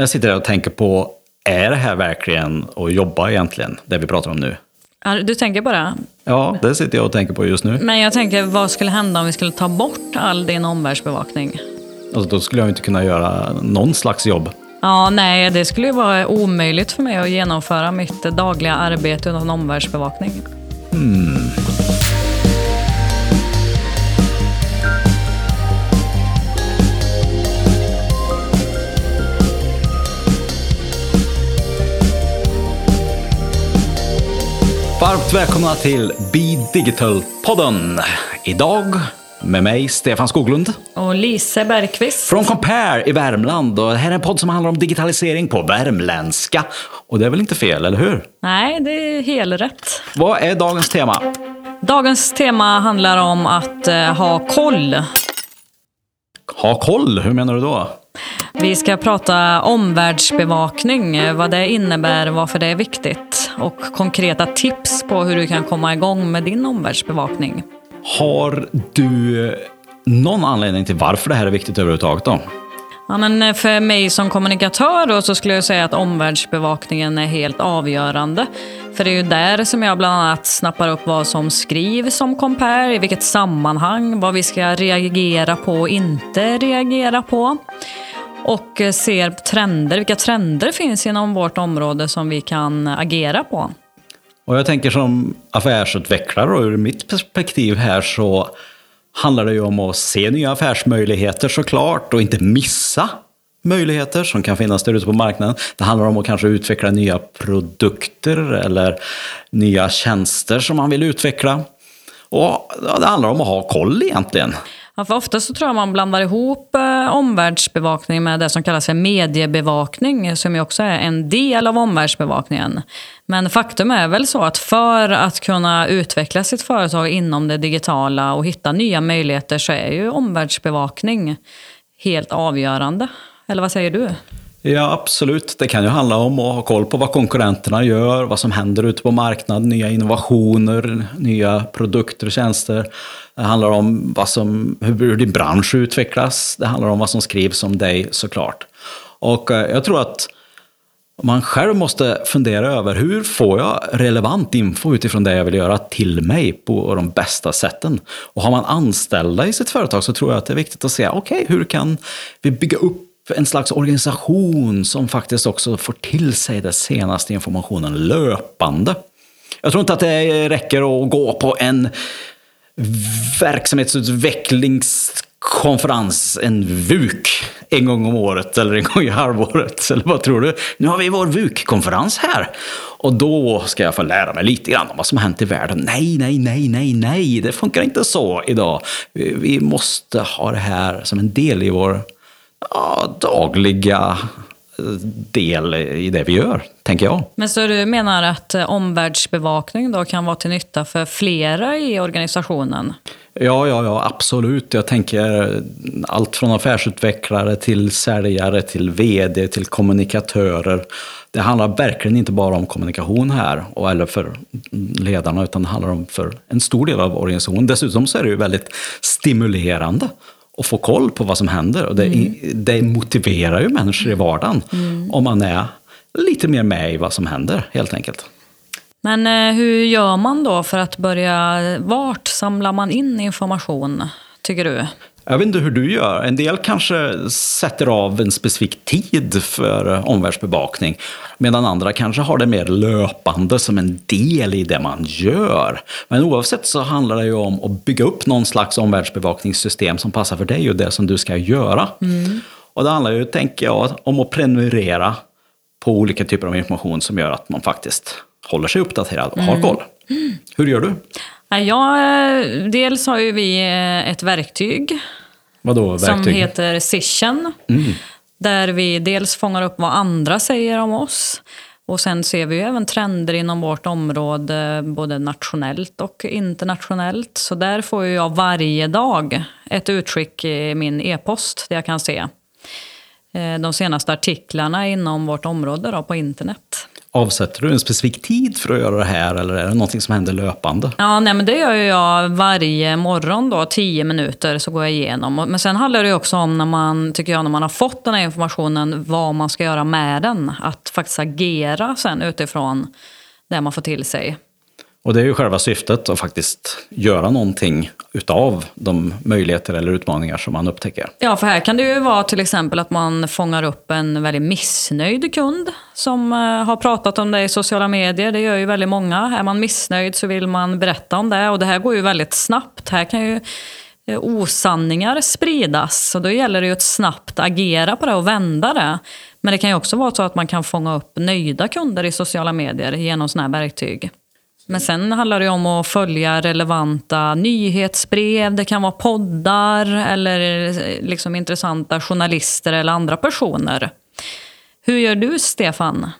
Jag sitter här och tänker på, är det här verkligen att jobba egentligen, det vi pratar om nu? Du tänker på det? Ja, det sitter jag och tänker på just nu. Men jag tänker, vad skulle hända om vi skulle ta bort all din omvärldsbevakning? Alltså, då skulle jag inte kunna göra någon slags jobb. Ja, nej, det skulle ju vara omöjligt för mig att genomföra mitt dagliga arbete utan omvärldsbevakning. Varmt välkomna till Be Digital-podden. Idag med mig, Stefan Skoglund. Och Lise Bergqvist. Från Compare i Värmland. Och det här är en podd som handlar om digitalisering på värmländska. Och det är väl inte fel, eller hur? Nej, det är helt rätt. Vad är dagens tema? Dagens tema handlar om att eh, ha koll. Ha koll, hur menar du då? Vi ska prata omvärldsbevakning, vad det innebär, varför det är viktigt och konkreta tips på hur du kan komma igång med din omvärldsbevakning. Har du någon anledning till varför det här är viktigt överhuvudtaget då? Ja, men eh, för mig som kommunikatör då, så skulle jag säga att omvärldsbevakningen är helt avgörande. För det är ju där som jag bland annat snappar upp vad som skrivs om Compare, i vilket sammanhang, vad vi ska reagera på och inte reagera på. Och eh, ser trender, vilka trender finns inom vårt område som vi kan agera på. Och jag tänker som affärsutvecklare och ur mitt perspektiv här så handlar det ju om att se nya affärsmöjligheter såklart och inte missa möjligheter som kan finnas där ute på marknaden. Det handlar om att kanske utveckla nya produkter eller nya tjänster som man vill utveckla. Och det handlar om att ha koll egentligen. Ja, för ofta så tror jag man blandar ihop eh, omvärldsbevakning med det som kallas för mediebevakning, som ju också är en del av omvärldsbevakningen. Men faktum är väl så att för att kunna utveckla sitt företag inom det digitala och hitta nya möjligheter så är ju omvärldsbevakning helt avgörande. Eller vad säger du? Ja, absolut. Det kan ju handla om att ha koll på vad konkurrenterna gör, vad som händer ute på marknaden, nya innovationer, nya produkter och tjänster. Det handlar om vad som, hur din bransch utvecklas. Det handlar om vad som skrivs om dig såklart. Och eh, jag tror att man själv måste fundera över hur får jag relevant info utifrån det jag vill göra till mig på de bästa sätten. Och har man anställda i sitt företag så tror jag att det är viktigt att se, okej, okay, hur kan vi bygga upp en slags organisation som faktiskt också får till sig den senaste informationen löpande. Jag tror inte att det räcker att gå på en verksamhetsutvecklingskonferens, en VUK, en gång om året eller en gång i halvåret. Eller vad tror du? Nu har vi vår VUK-konferens här. Och då ska jag få lära mig lite grann om vad som har hänt i världen. Nej, nej, nej, nej, nej, det funkar inte så idag. Vi måste ha det här som en del i vår ja, dagliga del i det vi gör, tänker jag. Men så du menar att eh, omvärldsbevakning då kan vara till nytta för flera i organisationen? Ja, ja, ja, absolut. Jag tänker allt från affärsutvecklare till säljare, till vd, till kommunikatörer. Det handlar verkligen inte bara om kommunikation här, eller för ledarna, utan det handlar om för en stor del av organisationen. Dessutom så är det ju väldigt stimulerande och få koll på vad som händer. Och det, mm. det motiverar ju människor i vardagen mm. om man är lite mer med i vad som händer, helt enkelt. Men eh, hur gör man då för att börja, vart samlar man in information, tycker du? Jag vet inte hur du gör. En del kanske sätter av en specifik tid för omvärldsbevakning. Medan andra kanske har det mer löpande som en del i det man gör. Men oavsett så handlar det ju om att bygga upp någon slags omvärldsbevakningssystem som passar för dig och det som du ska göra. Mm. Och det handlar ju, tänker jag, om att prenumerera på olika typer av information som gör att man faktiskt håller sig uppdaterad och har mm. koll. Mm. Hur gör du? Ja, dels har ju vi ett verktyg. Vadå, verktyg? Som heter Session. Mm. Där vi dels fångar upp vad andra säger om oss. Och sen ser vi ju även trender inom vårt område, både nationellt och internationellt. Så där får jag varje dag ett utskick i min e-post där jag kan se de senaste artiklarna inom vårt område då, på internet. Avsätter du en specifik tid för att göra det här eller är det någonting som händer löpande? Ja, nej, men det gör jag varje morgon då, tio minuter så går jag igenom. Men sen handlar det också om när man, tycker jag, när man har fått den här informationen, vad man ska göra med den. Att faktiskt agera sen utifrån det man får till sig. Och det är ju själva syftet att faktiskt göra någonting utav de möjligheter eller utmaningar som man upptäcker. Ja, för här kan det ju vara till exempel att man fångar upp en väldigt missnöjd kund som eh, har pratat om det i sociala medier. Det gör ju väldigt många. Är man missnöjd så vill man berätta om det och det här går ju väldigt snabbt. Här kan ju eh, osanningar spridas och då gäller det ju att snabbt agera på det och vända det. Men det kan ju också vara så att man kan fånga upp nöjda kunder i sociala medier genom sådana här verktyg. Men sen handlar det om att följa relevanta nyhetsbrev, det kan vara poddar eller eh, liksom intressanta journalister eller andra personer. Hur gör du, Stefan?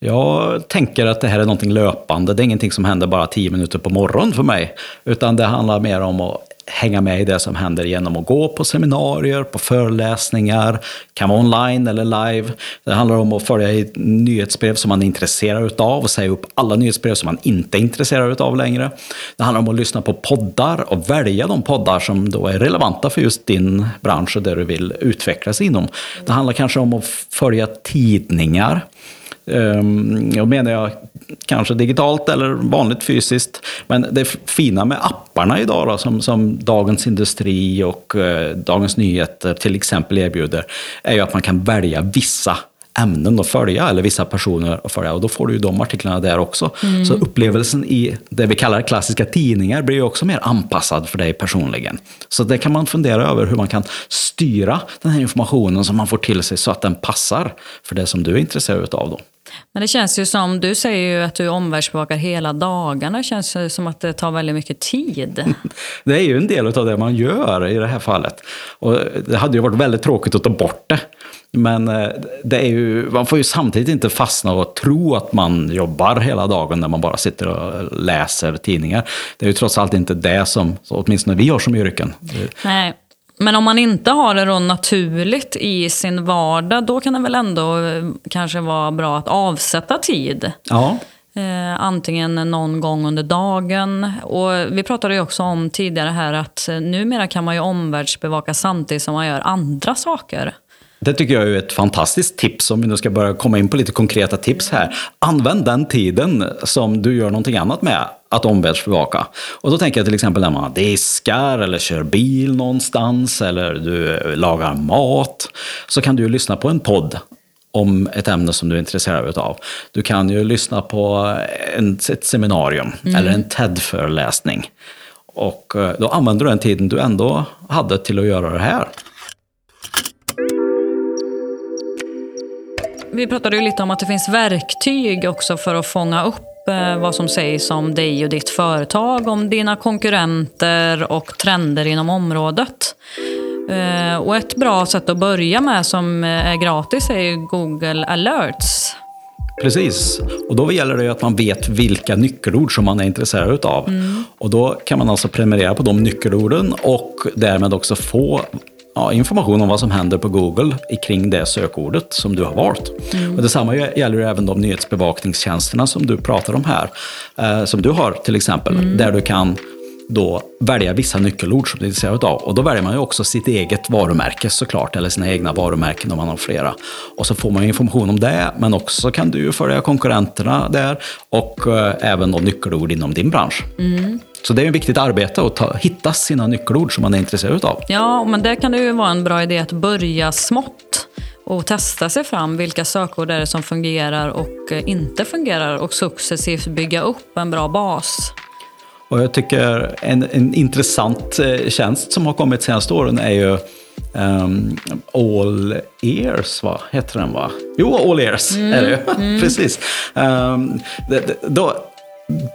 Jag tänker att det här är någonting löpande. Det är ingenting som händer bara tio minuter på morgonen för mig. Utan det handlar mer om att hänga med i det som händer genom att gå på seminarier, på föreläsningar, kan vara online eller live. Det handlar om att följa i nyhetsbrev som man är intresserad av och säga upp alla nyhetsbrev som man inte är intresserad av längre. Det handlar om att lyssna på poddar och välja de poddar som då är relevanta för just din bransch och det du vill utvecklas inom. Det handlar kanske om att följa tidningar. Ehm, jag menar jag kanske digitalt eller vanligt fysiskt. Men det fina med apparna idag då, som, som Dagens Industri och eh, Dagens Nyheter till exempel erbjuder, är ju att man kan välja vissa ämnen att följa eller vissa personer att följa och då får du ju de artiklarna där också. Mm. Så upplevelsen i det vi kallar klassiska tidningar blir ju också mer anpassad för dig personligen. Så det kan man fundera över hur man kan styra den här informationen som man får till sig så att den passar för det som du är intresserad av. Då. Men det känns ju som, du säger ju att du omvärldsbevakar hela dagarna. Det känns ju som att det tar väldigt mycket tid. Det är ju en del av det man gör i det här fallet. Och det hade ju varit väldigt tråkigt att ta bort det. Men eh, det är ju, man får ju samtidigt inte fastna och tro att man jobbar hela dagen när man bara sitter och läser tidningar. Det är ju trots allt inte det som, åtminstone vi har som yrken. Nej. Men om man inte har det då naturligt i sin vardag, då kan det väl ändå eh, kanske vara bra att avsätta tid. Ja. Eh, antingen någon gång under dagen. Och vi pratade ju också om tidigare här att eh, numera kan man ju omvärldsbevaka samtidigt som man gör andra saker. Det tycker jag är ett fantastiskt tips om vi nu ska börja komma in på lite konkreta tips här. Använd den tiden som du gör någonting annat med att omvärldsbevaka. Och då tänker jag till exempel när man diskar eller kör bil någonstans eller du lagar mat. Så kan du lyssna på en podd om ett ämne som du är intresserad av. Du kan ju lyssna på en, ett seminarium mm. eller en TED-föreläsning. Och eh, då använder du den tiden du ändå hade till att göra det här. Vi pratade ju lite om att det finns verktyg också för att fånga upp eh, vad som sägs om dig och ditt företag, om dina konkurrenter och trender inom området. Eh, och ett bra sätt att börja med som är gratis är Google alerts. Precis, och då gäller det att man vet vilka nyckelord som man är intresserad av. Mm. Och då kan man alltså prenumerera på de nyckelorden och därmed också få ja, information om vad som händer på Google kring det sökordet som du har valt. Mm. Och detsamma gäller även de nyhetsbevakningstjänsterna som du pratar om här. Eh, som du har till exempel, mm. där du kan då välja vissa nyckelord som du är intresserad av. Och då väljer man ju också sitt eget varumärke såklart, eller sina egna varumärken om man har flera. Och så får man information om det, men också kan du ju följa konkurrenterna där och eh, även då nyckelord inom din bransch. Mm. Så det är ett viktigt arbete att ta, hitta sina nyckelord som man är intresserad av. Ja, men det kan det ju vara en bra idé att börja smått och testa sig fram. Vilka sökord är det som fungerar och eh, inte fungerar och successivt bygga upp en bra bas. Och jag tycker en, en intressant eh, tjänst som har kommit senaste åren är ju Um, all Ears, vad heter den va? Jo, All Ears mm, är det mm. Precis. Um, då,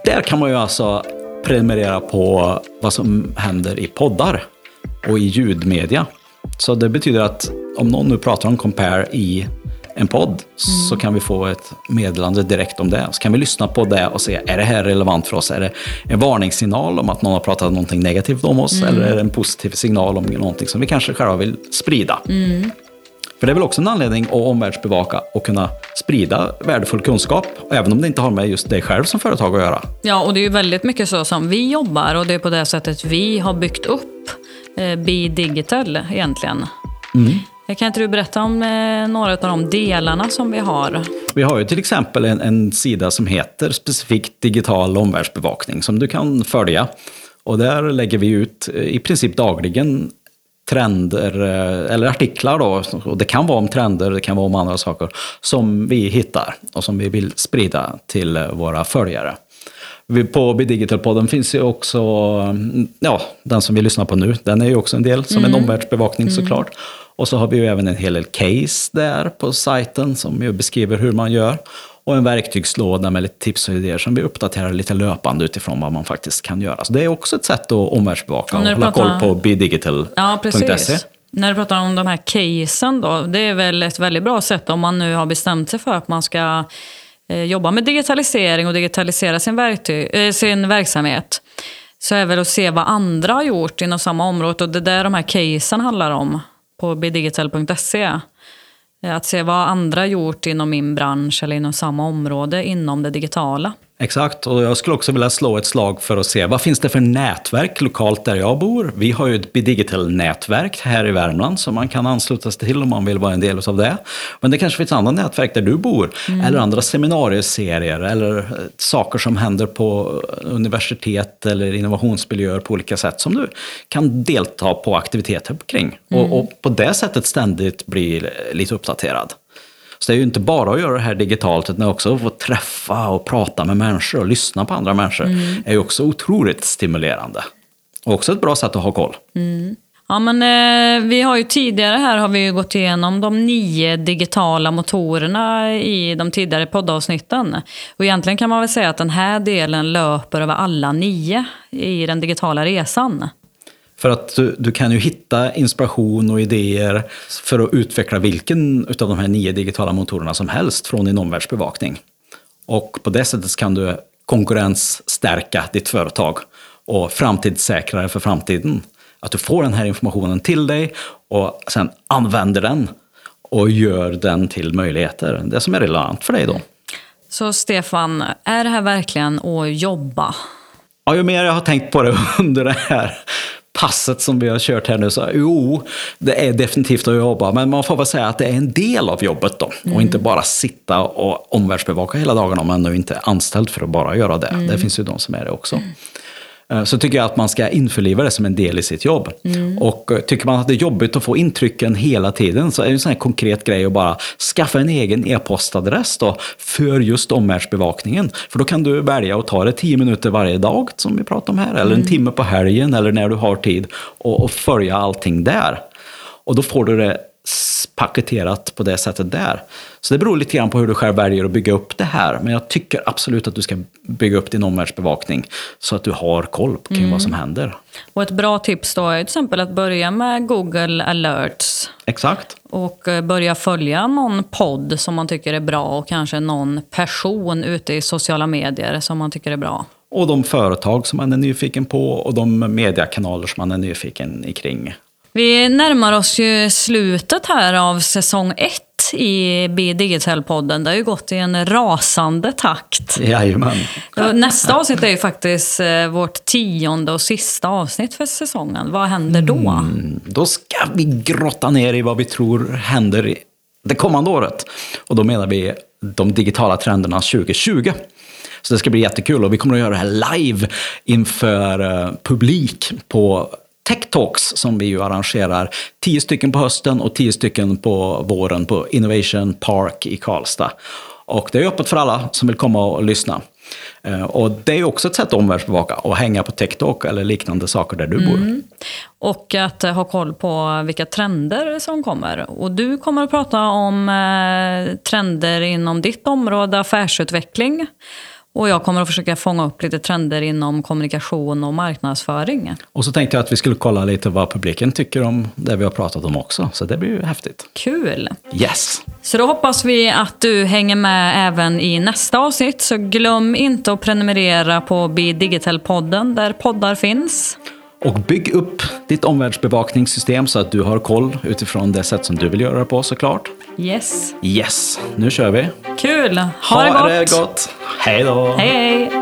där kan man ju alltså prenumerera på vad som händer i poddar och i ljudmedia. Så det betyder att om någon nu pratar om Compare i en podd mm. så kan vi få ett meddelande direkt om det. Så kan vi lyssna på det och se, är det här relevant för oss? Är det en varningssignal om att någon har pratat någonting negativt om oss? Mm. Eller är det en positiv signal om någonting som vi kanske själva vill sprida? Mm. För det är väl också en anledning att omvärldsbevaka och kunna sprida värdefull kunskap, även om det inte har med just dig själv som företag att göra. Ja, och det är ju väldigt mycket så som vi jobbar och det är på det sättet vi har byggt upp eh, Be Digital egentligen. Mm. Kan inte du berätta om eh, några av de delarna som vi har? Vi har ju till exempel en, en sida som heter specifikt digital omvärldsbevakning som du kan följa. Och där lägger vi ut eh, i princip dagligen trender eh, eller artiklar då, och det kan vara om trender, det kan vara om andra saker, som vi hittar och som vi vill sprida till eh, våra följare. På Bidigital-podden finns ju också, mm, ja, den som vi lyssnar på nu, den är ju också en del som mm. en omvärldsbevakning mm. såklart. Och så har vi ju även en hel del case där på sajten som ju beskriver hur man gör. Och en verktygslåda med lite tips och idéer som vi uppdaterar lite löpande utifrån vad man faktiskt kan göra. Så det är också ett sätt att omvärldsbevaka och hålla pratar... koll på bidigital.se. Ja, När du pratar om de här casen då, det är väl ett väldigt bra sätt om man nu har bestämt sig för att man ska eh, jobba med digitalisering och digitalisera sin, verktyg, eh, sin verksamhet. Så är väl att se vad andra har gjort inom samma område och det är där de här casen handlar om på bidigital.se. Eh, att se vad andra gjort inom min bransch eller inom samma område inom det digitala. Exakt, och jag skulle också vilja slå ett slag för att se vad finns det för nätverk lokalt där jag bor. Vi har ju ett Bidigital-nätverk här i Värmland som man kan ansluta sig till om man vill vara en del av det. Men det kanske finns andra nätverk där du bor, mm. eller andra seminarieserier, eller eh, saker som händer på universitet eller innovationsmiljöer på olika sätt som du kan delta på aktiviteter kring. Mm. Och, och på det sättet ständigt bli lite uppdaterad. Så det är ju inte bara att göra det här digitalt, utan också att få träffa och prata med människor och lyssna på andra människor. Mm. är ju också otroligt stimulerande. Och också ett bra sätt att ha koll. Mm. Ja, men, eh, vi har ju tidigare här har vi gått igenom de nio digitala motorerna i de tidigare poddavsnitten. Och egentligen kan man väl säga att den här delen löper över alla nio i den digitala resan. För att du, du, kan ju hitta inspiration och idéer för att utveckla vilken av de här nio digitala motorerna som helst från din omvärldsbevakning. Och på det sättet kan du konkurrensstärka ditt företag och framtidssäkra det för framtiden. Att du får den här informationen till dig och sen använder den och gör den till möjligheter. Det som är relevant för dig då. Så Stefan, är det här verkligen att jobba? Ja, ju mer jag har tänkt på det under det här passet som vi har kört här nu, så jo, det är definitivt att jobba, men man får väl säga att det är en del av jobbet då. Mm. Och inte bara sitta och omvärldsbevaka hela dagen om man nu inte är anställd för att bara göra det. Mm. Det finns ju de som är det också. Eh, så tycker jag att man ska införliva det som en del i sitt jobb. Mm. Och eh, tycker man att det är jobbigt att få intrycken hela tiden så är det en sån här konkret grej att bara skaffa en egen e-postadress då för just omvärldsbevakningen. För då kan du välja att ta det tio minuter varje dag som vi pratar om här, eller en mm. timme på helgen eller när du har tid och, och följa allting där. Och då får du det paketerat på det sättet där. Så det beror lite grann på hur du själv väljer att bygga upp det här. Men jag tycker absolut att du ska bygga upp din omvärldsbevakning så att du har koll kring mm. vad som händer. Och ett bra tips då är till exempel att börja med Google alerts. Exakt. Och eh, börja följa någon podd som man tycker är bra och kanske någon person ute i sociala medier som man tycker är bra. Och de företag som man är nyfiken på och de mediekanaler som man är nyfiken kring. Vi närmar oss ju slutet här av säsong ett i B Digital-podden. Det har ju gått i en rasande takt. Jajamän. Nästa avsnitt är ju faktiskt eh, vårt tionde och sista avsnitt för säsongen. Vad händer då? Mm, då ska vi grotta ner i vad vi tror händer det kommande året. Och då menar vi de digitala trenderna 2020. Så det ska bli jättekul och vi kommer att göra det här live inför eh, publik på Tech Talks som vi ju arrangerar. Tio stycken på hösten och tio stycken på våren på Innovation Park i Karlstad. Och det är öppet för alla som vill komma och lyssna. Eh, och det är också ett sätt att omvärldsbevaka och hänga på TikTok eller liknande saker där du bor. Mm. Och att eh, ha koll på vilka trender som kommer. Och du kommer att prata om eh, trender inom ditt område, affärsutveckling. Och jag kommer att försöka fånga upp lite trender inom kommunikation och marknadsföring. Och så tänkte jag att vi skulle kolla lite vad publiken tycker om det vi har pratat om också. Så det blir ju häftigt. Kul! Yes! Så då hoppas vi att du hänger med även i nästa avsnitt. Så glöm inte att prenumerera på Be Digital-podden där poddar finns. Och bygg upp ditt omvärldsbevakningssystem så att du har koll utifrån det sätt som du vill göra det på såklart. Yes. Yes, nu kör vi. Kul! Ha, det gott! det gott! Hej då! Hej, hej!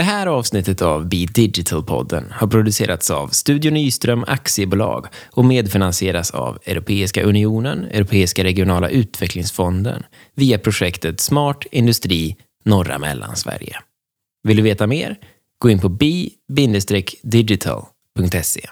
Det här avsnittet av Be Digital-podden har producerats av Studio Nyström Aktiebolag och medfinansieras av Europeiska Unionen, Europeiska regionala utvecklingsfonden via projektet Smart Industri norra Mellansverige. Vill du veta mer? Gå in på bi-digital.se.